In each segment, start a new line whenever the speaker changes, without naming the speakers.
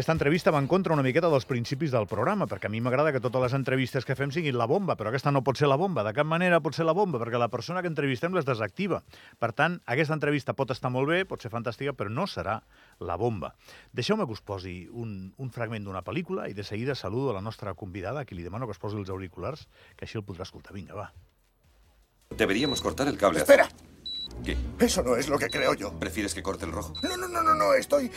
Aquesta entrevista va en contra una miqueta dels principis del programa, perquè a mi m'agrada que totes les entrevistes que fem siguin la bomba, però aquesta no pot ser la bomba, de cap manera pot ser la bomba, perquè la persona que entrevistem les desactiva. Per tant, aquesta entrevista pot estar molt bé, pot ser fantàstica, però no serà la bomba. Deixeu-me que us posi un, un fragment d'una pel·lícula i de seguida saludo a la nostra convidada, a qui li demano que es posi els auriculars, que així el podrà escoltar. Vinga, va.
Deberíamos cortar el cable.
Espera,
¿Qué?
eso no es lo que creo yo.
¿Prefieres que corte el rojo?
No, no, no, no, no, estoy...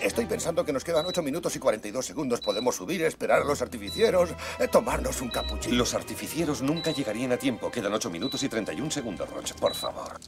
Estoy pensando que nos quedan 8 minutos y 42 segundos. Podemos subir, esperar a los artificieros, eh, tomarnos un capuchino.
Los artificieros nunca llegarían a tiempo. Quedan 8 minutos y 31 segundos, Roch. Por favor.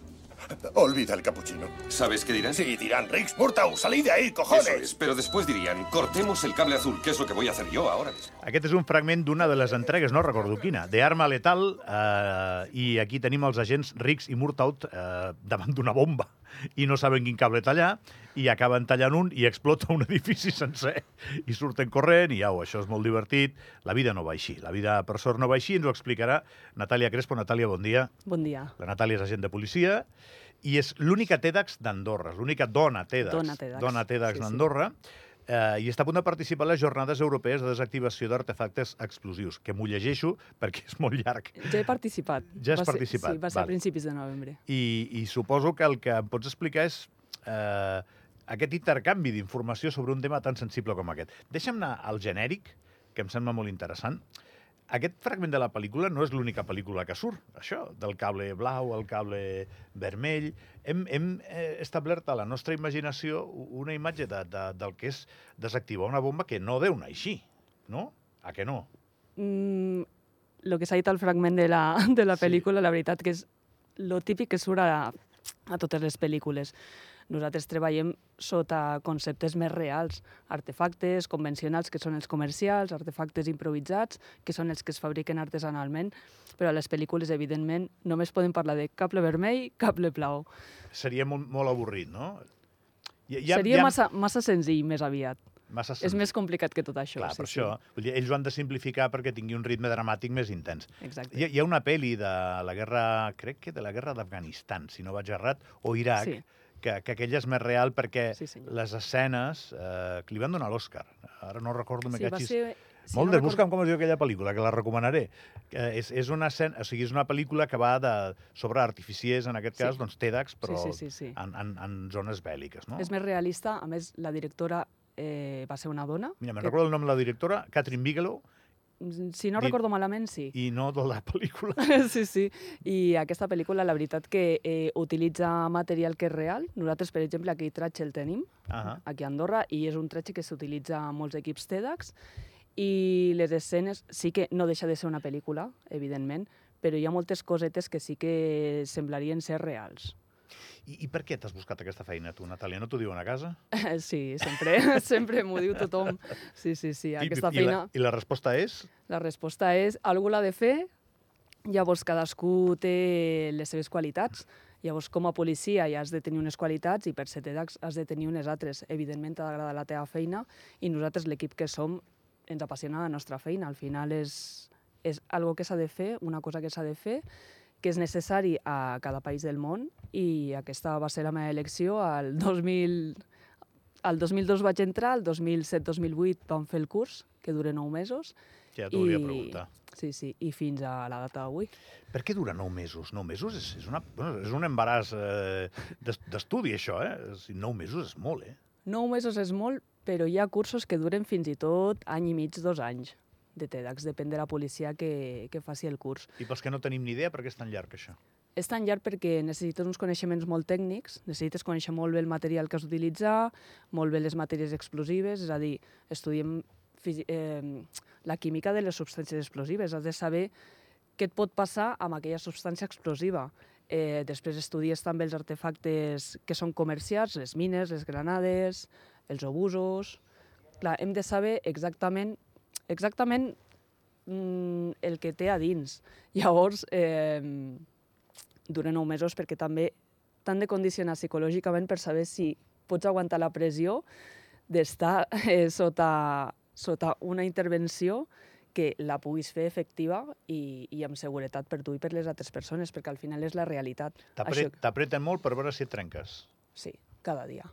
Olvida el capuchino.
¿Sabes qué dirán?
Sí, dirán, Riggs, Murtaugh, salí de ahí,
Eso
cojones.
es, pero después dirían, cortemos el cable azul, que es lo que voy a hacer yo ahora mismo.
Aquest és un fragment d'una de les entregues, no recordo quina, de Arma Letal, eh, i aquí tenim els agents Riggs i Murtaugh eh, davant d'una bomba i no saben quin cable tallar, i acaben tallant un i explota un edifici sencer. I surten corrent i au, això és molt divertit. La vida no va així, la vida per sort no va així, ens ho explicarà Natàlia Crespo. Natàlia, bon dia.
Bon dia.
La Natàlia és agent de policia i és l'única TEDx d'Andorra, és l'única dona TEDx,
Dona TEDx.
dona TEDx
Sí, sí.
d'Andorra, eh, i està a punt de participar a les jornades europees de desactivació d'artefactes explosius, que m'ho llegeixo perquè és molt llarg.
Ja he participat.
Ja has
Va ser-
participat,
Sí, va ser
val.
a principis de novembre.
I, I suposo que el que em pots explicar és eh, aquest intercanvi d'informació sobre un tema tan sensible com aquest. Deixa'm anar al genèric, que em sembla molt interessant. Aquest fragment de la pel·lícula no és l'única pel·lícula que surt, això, del cable blau al cable vermell. Hem, hem eh, establert a la nostra imaginació una imatge de, de, del que és desactivar una bomba que no deu anar així, no? A que no?
Mm, lo que s'ha dit al fragment de la, de la
Sí.
pel·lícula, la veritat que és lo típic que surt a, a totes les pel·lícules. Nosaltres treballem sota conceptes més reals, artefactes convencionals, que són els comercials, artefactes improvisats, que són els que es fabriquen artesanalment, però a les pel·lícules, evidentment, només podem parlar de cable vermell, cable blau.
Seria molt, molt avorrit, no? Hi, hi ha-
Seria
hi ha-
massa, massa senzill, més aviat.
massa
És més complicat que tot això.
Clar,
sí,
per
sí.
això. Vull dir, ells ho han de simplificar perquè tingui un ritme dramàtic més intens.
Exacte.
Hi hi ha una pel·li de la guerra, crec que de la guerra d'Afganistan, si no vaig errat, o Iraq,
Sí.
Que, que aquella és més real perquè
Sí, senyor.
les escenes eh, que li van donar l'Oscar. Ara no recordo,
Sí, va
cachis.
ser... si
Molt
no
de
recordo-
busca'm com es diu aquella pel·lícula, que la recomanaré. Que és, és una escena, o sigui, és una pel·lícula que va de, sobre artificiers, en aquest
Sí.
cas, doncs TEDx, però
Sí, sí, sí, sí.
En, en, en zones bèl·liques, no?
És més realista, a més, la directora eh, va ser una dona.
Mira, me'n
que-
recordo el nom de la directora, Catherine Bigelow,
Si no recordo malament, sí.
i no de la pel·lícula.
sí, sí. I aquesta pel·lícula, la veritat que eh, utilitza material que és real. Nosaltres, per exemple, aquell tratge el tenim,
Ah
aquí a Andorra, i és un tratge que s'utilitza a molts equips TEDx. I les escenes sí que no deixa de ser una pel·lícula, evidentment, però hi ha moltes cosetes que sí que semblarien ser reals.
I, I per què t'has buscat aquesta feina, tu, Natàlia? No t'ho diuen a casa?
Sí, sempre, sempre m'ho diu tothom. Sí, sí, sí, aquesta
I,
feina...
I, la, I la resposta és?
La resposta és, algú l'ha de fer, llavors cadascú té les seves qualitats. Llavors, com a policia ja has de tenir unes qualitats i per ser TEDx has de tenir unes altres. Evidentment t'ha d'agradar la teva feina i nosaltres, l'equip que som, ens apassiona la nostra feina. Al final és, és algo que s'ha de fer, una cosa que s'ha de fer, que és necessari a cada país del món i aquesta va ser la meva elecció al 2000... Al 2002 vaig entrar, al 2007-2008 vam fer el curs, que dura nou mesos,
Ja t'ho volia preguntar.
Sí, sí, i fins a la data d'avui.
Per què dura nou mesos? Nou mesos és, és, una, bueno, és un embaràs eh, d'es- d'estudi, això, eh? Nou mesos és molt, eh?
Nou mesos és molt, però hi ha cursos que duren fins i tot any i mig, dos anys de TEDx, depèn de la policia que, que faci el curs.
I pels que no tenim ni idea, per què és tan llarg, això?
És tan llarg perquè necessites uns coneixements molt tècnics, necessites conèixer molt bé el material que has d'utilitzar, molt bé les matèries explosives, és a dir, estudiem eh, la química de les substàncies explosives, has de saber què et pot passar amb aquella substància explosiva. Eh, després estudies també els artefactes que són comercials, les mines, les granades, els obusos... Clar, hem de saber exactament, exactament mm, el que té a dins. Llavors, eh, dura nou mesos perquè també t'han de condicionar psicològicament per saber si pots aguantar la pressió d'estar eh, sota, sota una intervenció que la puguis fer efectiva i, i amb seguretat per tu i per les altres persones, perquè al final és la realitat.
T'apre- T'apreten molt per veure si et trenques.
Sí, cada dia.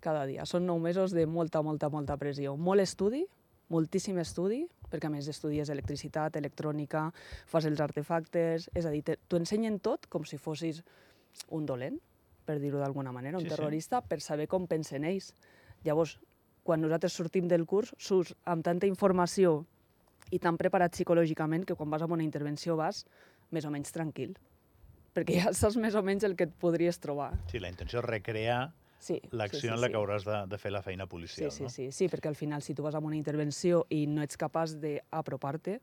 cada dia. Són nou mesos de molta, molta, molta pressió. Molt estudi, moltíssim estudi, perquè a més estudies electricitat, electrònica, fas els artefactes... És a dir, t'ho ensenyen tot com si fossis un dolent, per dir-ho d'alguna manera, un
Sí, sí.
terrorista, per saber com pensen ells. Llavors, quan nosaltres sortim del curs, surts amb tanta informació i tan preparat psicològicament que quan vas a una intervenció vas més o menys tranquil. Perquè ja saps més o menys el que et podries trobar.
Sí, la intenció és recrear
Sí,
l'acció
sí, sí,
en la
sí.
que hauràs de, de fer la feina
Sí,
policial,
sí,
no?
sí, sí, perquè al final si tu vas a una intervenció i no ets capaç d'apropar-te,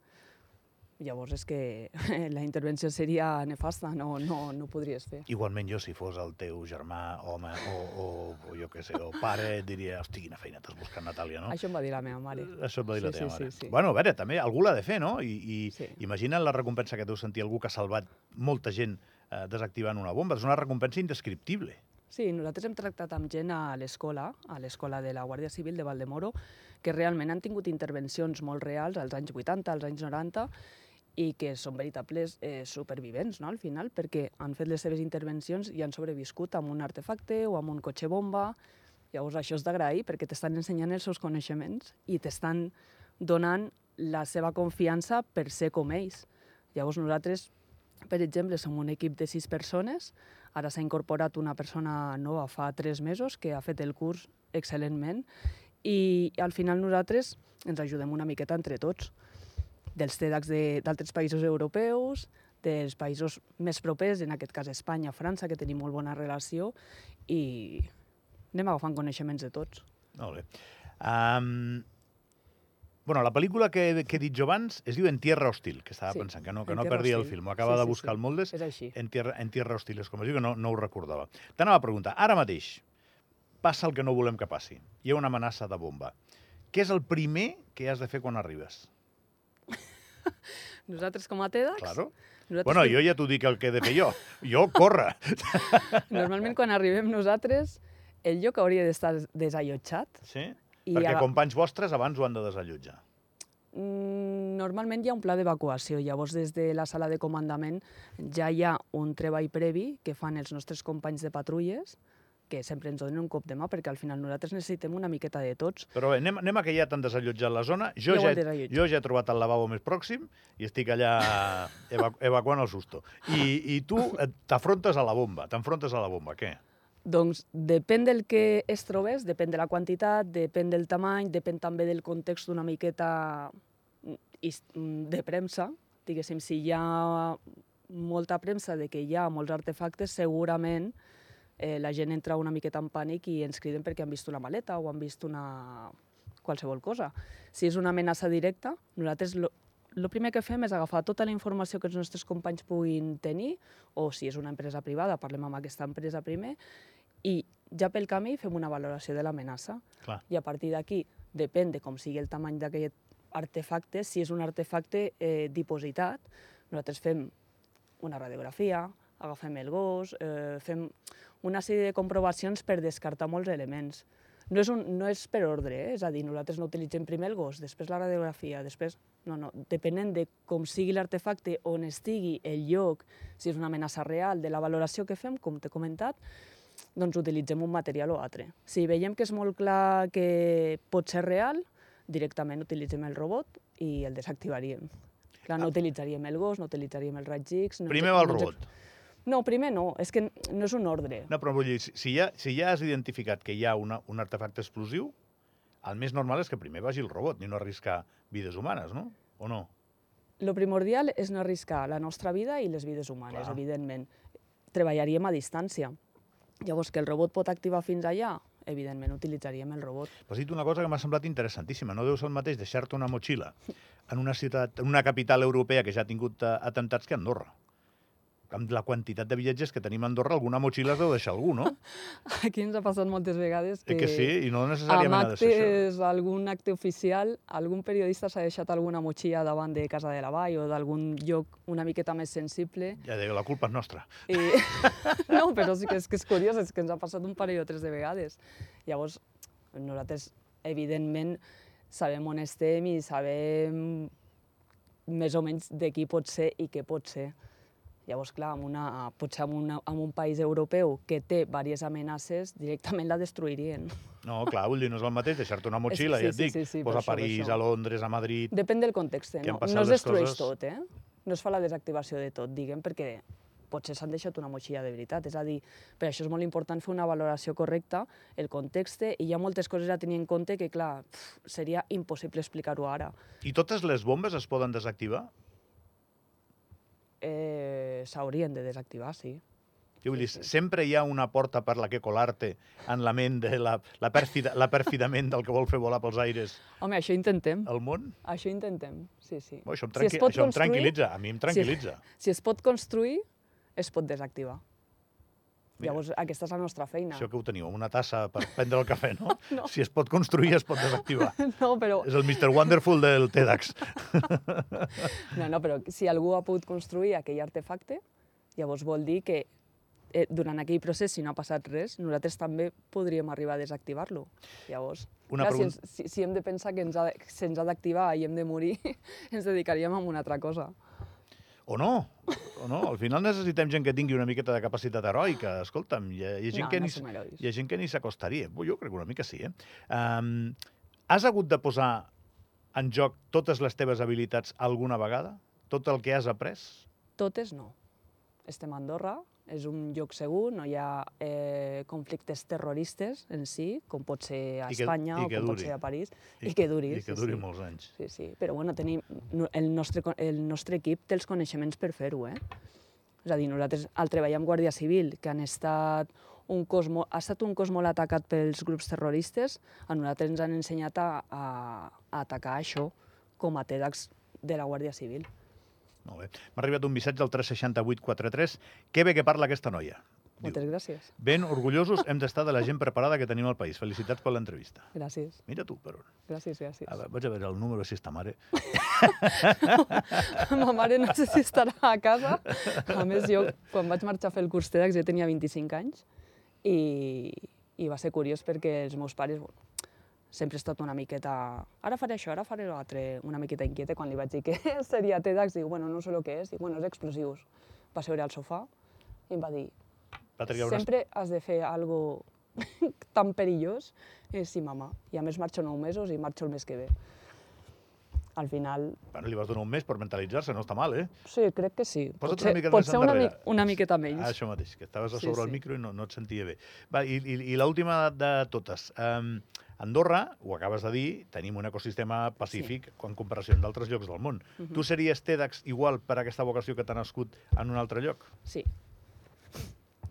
llavors és que la intervenció seria nefasta, no, no, no ho podries fer.
Igualment jo, si fos el teu germà, home, o, o, o jo què sé, o pare, et diria, hosti, quina feina t'has buscat, Natàlia, no?
Això em va dir la meva mare.
Això et va dir la
Sí,
teva
sí,
mare.
sí, sí.
Bueno, a veure, també algú l'ha de fer, no? I, i
Sí.
imagina't la recompensa que deu sentir algú que ha salvat molta gent eh, desactivant una bomba. És una recompensa indescriptible.
Sí, nosaltres hem tractat amb gent a l'escola, a l'escola de la Guàrdia Civil de Valdemoro, que realment han tingut intervencions molt reals als anys 80, als anys 90, i que són veritables eh, supervivents, no?, al final, perquè han fet les seves intervencions i han sobreviscut amb un artefacte o amb un cotxe bomba. Llavors, això és d'agrair, perquè t'estan ensenyant els seus coneixements i t'estan donant la seva confiança per ser com ells. Llavors, nosaltres, per exemple, som un equip de sis persones, ara s'ha incorporat una persona nova fa tres mesos que ha fet el curs excel·lentment i al final nosaltres ens ajudem una miqueta entre tots dels TEDx de- d'altres països europeus, dels països més propers, en aquest cas Espanya, França, que tenim molt bona relació, i anem agafant coneixements de tots.
Molt bé. Um, bueno, la pel·lícula que, que he dit jo abans es diu En tierra hostil, que estava
Sí,
pensant que no, que
En
no perdia el
hostil.
film. Ho acaba
Sí,
de
sí,
buscar
sí.
el Moldes.
És així.
En tierra, en tierra hostil és com es diu, que no, no ho recordava. T'anava a preguntar, ara mateix passa el que no volem que passi. Hi ha una amenaça de bomba. Què és el primer que has de fer quan arribes?
Nosaltres com a TEDx,
Claro.
nosaltres
Bueno, jo ja t'ho dic el que he de fer jo. Jo, corre.
normalment quan arribem nosaltres, el lloc hauria d'estar desallotjat.
Sí?
I
Perquè
aga-
companys vostres abans ho han de desallotjar.
Mm, Normalment hi ha un pla d'evacuació, llavors des de la sala de comandament ja hi ha un treball previ que fan els nostres companys de patrulles, que sempre ens donen un cop de mà, perquè al final nosaltres necessitem una miqueta de tots.
Però bé, anem, anem a que ja t'han desallotjat la zona. Jo
Ja ho
ja,
desallotjat.
jo ja he trobat el lavabo més pròxim i estic allà evacu evacuant el susto. I, i tu t'afrontes a la bomba, t'enfrontes a la bomba, què?
Doncs depèn del que es trobés, depèn de la quantitat, depèn del tamany, depèn també del context una miqueta mm, mm, de premsa. Diguéssim, si hi ha molta premsa de que hi ha molts artefactes, segurament eh, la gent entra una miqueta en pànic i ens criden perquè han vist una maleta o han vist una... qualsevol cosa. Si és una amenaça directa, nosaltres lo, el primer que fem és agafar tota la informació que els nostres companys puguin tenir, o si és una empresa privada, parlem amb aquesta empresa primer, i ja pel camí fem una valoració de l'amenaça. I a partir d'aquí, depèn de com sigui el tamany d'aquest artefacte, si és un artefacte eh, dipositat, nosaltres fem una radiografia, agafem el gos, eh, fem una sèrie de comprovacions per descartar molts elements. No és, un, no és per ordre, eh? és a dir, nosaltres no utilitzem primer el gos, després la radiografia, després... No, no, depenent de com sigui l'artefacte, on estigui, el lloc, si és una amenaça real, de la valoració que fem, com t'he comentat, doncs utilitzem un material o altre. Si veiem que és molt clar que pot ser real, directament utilitzem el robot i el desactivaríem. Clar, no utilitzaríem el gos, no utilitzaríem el raig X... No
Primer va el
no
robot.
No, primer no, és que no és un ordre.
No, però vull dir, si- si ja, si ja has identificat que hi ha una, un artefacte explosiu, el més normal és que primer vagi el robot, ni no arriscar vides humanes, no? O no?
Lo primordial és no arriscar la nostra vida i les vides humanes,
Clar.
evidentment. Treballaríem a distància. Llavors, que el robot pot activar fins allà, evidentment utilitzaríem el robot.
Has dit una cosa que m'ha semblat interessantíssima. No deu ser el mateix deixar-te una motxilla en una ciutat, en una capital europea que ja ha tingut eh, atentats que Andorra. Amb la quantitat de viatges que tenim a Andorra, alguna motxilla es deu deixar algú, no?
Aquí ens ha passat moltes vegades
Que,
que,
que sí, i no necessàriament ha de ser això.
algun acte oficial, algun periodista s'ha deixat alguna motxilla davant de Casa de la Vall o d'algun lloc una miqueta més sensible.
Ja dic, la culpa és nostra.
I... no, però sí que és, que és curiós, és que ens ha passat un parell o tres de vegades. Llavors, nosaltres, evidentment, sabem on estem i sabem més o menys de qui pot ser i què pot ser. Llavors, clar, en una, potser en, una, en un país europeu que té diverses amenaces, directament la destruirien.
No, clar, vull dir, no és el mateix deixar-te una motxilla,
sí,
ja et
sí,
dic,
sí, sí,
pues
per
a París,
això.
a Londres, a Madrid...
Depèn del context,
han
no, no es destrueix
coses-
tot, eh? No es fa la desactivació de tot, diguem, perquè potser s'han deixat una motxilla de veritat. És a dir, per això és molt important fer una valoració correcta, el context, i hi ha moltes coses a tenir en compte que, clar, pf, seria impossible explicar-ho ara.
I totes les bombes es poden desactivar?
Eh, S'haurien de desactivar, sí.
Jo vull dir, sempre hi ha una porta per la que colar-te en la ment de la, la, pèrfida, la pèrfidament del que vol fer volar pels aires
Home, això intentem.
el món?
Això intentem, sí, sí.
Oh, això em,
Si
tranqui
pot
això em tranquil·litza, a mi em tranquil·litza.
Si es pot construir, es pot desactivar.
Mira.
Llavors, aquesta és la nostra feina.
Això que ho teniu, una tassa per prendre el cafè, no?
No.
Si es pot construir, es pot desactivar.
No, però,
És el Mr. Wonderful del TEDx.
no, no, però si algú ha pogut construir aquell artefacte, llavors vol dir que eh, durant aquell procés, si no ha passat res, nosaltres també podríem arribar a desactivar-lo. Llavors,
Una
clar, si,
pregunta-
ens, si, si hem de pensar que ens ha, se'ns ha d'activar i hem de morir, ens dedicaríem a una altra cosa.
O no, o no. Al final necessitem gent que tingui una miqueta de capacitat heroica. Escolta'm, hi ha, hi ha gent,
No,
que
no
ni, hi ha gent que ni s'acostaria. Jo crec que una mica sí, eh? Um, has hagut de posar en joc totes les teves habilitats alguna vegada? Tot el que has après?
Totes no. Estem a Andorra, és un lloc segur, no hi ha eh, conflictes terroristes en si, com pot ser a
I que-
Espanya
i
o com pot
duri.
ser a París, i, que duri.
I que duri
sí.
molts anys.
Sí, sí, però bueno, tenim, el, nostre, el nostre equip té els coneixements per fer-ho, eh? És a dir, nosaltres al treballar amb Guàrdia Civil, que han estat un cos mo- ha estat un cos molt atacat pels grups terroristes, a nosaltres ens han ensenyat a, a, a atacar això com a TEDx de la Guàrdia Civil.
Molt bé. M'ha arribat un missatge al 36843. Que bé que parla aquesta noia. Diu,
Moltes gràcies.
ben orgullosos hem d'estar de la gent preparada que tenim al país. Felicitats per l'entrevista.
Gràcies,
Mira tu, per on.
gràcies, gràcies.
A veure, vaig a veure el número, si està mare.
Ma mare no sé si estarà a casa. A més, jo, quan vaig marxar a fer el curs TEDx, jo tenia 25 anys i, i va ser curiós perquè els meus pares bueno, sempre he estat una miqueta... Ara faré això, ara faré l'altre, una miqueta inquieta. Quan li vaig dir que seria TEDx, dic, bueno, no sé el que és. Dic, bueno, és explosius. Va seure al sofà i em va dir,
Va trigar una
sempre has de fer algo tan perillós. I sí, mama. I a més marxo nou mesos i marxo el mes que ve. Al final,
Bueno, li vas donar un mes per mentalitzar-se, no està mal, eh?
Sí, crec que sí.
Posa't
Potser,
una mica més
una, mi una miqueta menys.
Ah, això mateix, que estaves a
Sí,
sobre el
sí.
micro i no, no et sentia bé. Va, I i, i l'última de totes. Um, Andorra, ho acabes de dir, tenim un ecosistema pacífic sí. en comparació amb d'altres llocs del món.
Mhm.
Tu series TEDx igual per aquesta vocació que t'ha nascut en un altre lloc?
Sí.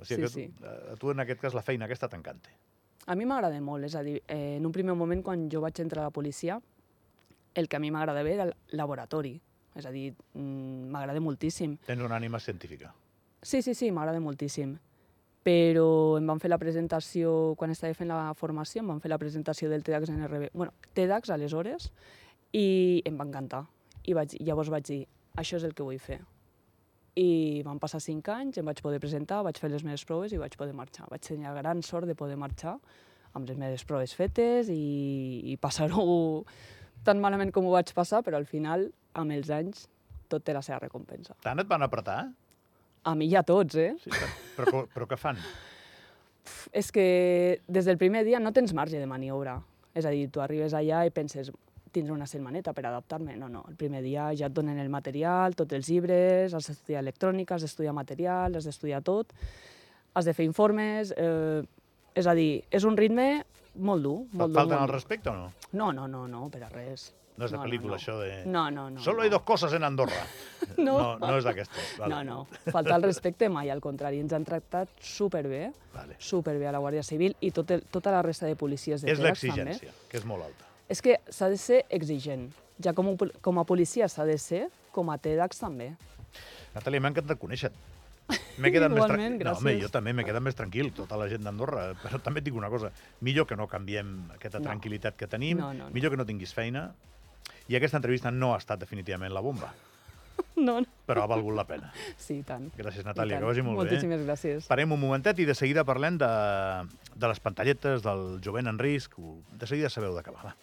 O sigui
Sí,
que tu, a tu, en aquest cas, la feina aquesta t'encanta.
A mi m'agrada molt, és a dir, eh, en un primer moment, quan jo vaig entrar a la policia, el que a mi m'agrada bé era el laboratori. És a dir, mm, m'agrada moltíssim.
Tens una ànima científica.
Sí, sí, sí, m'agrada moltíssim. Però em van fer la presentació, quan estava fent la formació, em van fer la presentació del TEDx NRB, bueno, TEDx aleshores, i em va encantar. I vaig, llavors vaig dir, això és el que vull fer. I van passar cinc anys, em vaig poder presentar, vaig fer les meves proves i vaig poder marxar. Vaig tenir la gran sort de poder marxar amb les meves proves fetes i, i passar-ho tan malament com ho vaig passar, però al final, amb els anys, tot té la seva recompensa.
Tant et van apretar?
A mi i a tots, eh?
Sí, però, però, però què fan?
És que des del primer dia no tens marge de maniobra. És a dir, tu arribes allà i penses tindré una setmaneta per adaptar-me. No, no, el primer dia ja et donen el material, tots els llibres, has d'estudiar electrònica, has d'estudiar material, has d'estudiar tot, has de fer informes... Eh, és a dir, és un ritme molt dur. Molt dur,
falten
molt
al
dur.
respecte o no?
No, no, no, no, per a res.
No és de pel·lícula,
no.
això de...
No, no, no.
Solo
no.
hay dos cosas en Andorra.
No.
no, no és d'aquestes. Vale.
No, no, falta el respecte mai, al contrari, ens han tractat superbé,
Vale.
superbé a la Guàrdia Civil i tot el, tota la resta de policies de
És l'exigència, que és molt alta.
És que s'ha de ser exigent. Ja com, com a policia s'ha de ser, com a TEDx també.
Natàlia, m'ha encantat conèixer-te. M'he quedat més tranquil. No, home, jo també m'he quedat més tranquil, tota la gent d'Andorra. Però també et dic una cosa, millor que no canviem aquesta
No.
tranquil·litat que tenim,
No, no, no.
millor que no tinguis feina. I aquesta entrevista no ha estat definitivament la bomba,
No, no.
però ha valgut la pena.
Sí, tant.
Gràcies, Natàlia,
tant.
que vagi molt bé.
Moltíssimes gràcies.
Parem un momentet i de seguida parlem de, de les pantalletes, del jovent en risc. De seguida sabeu de què va.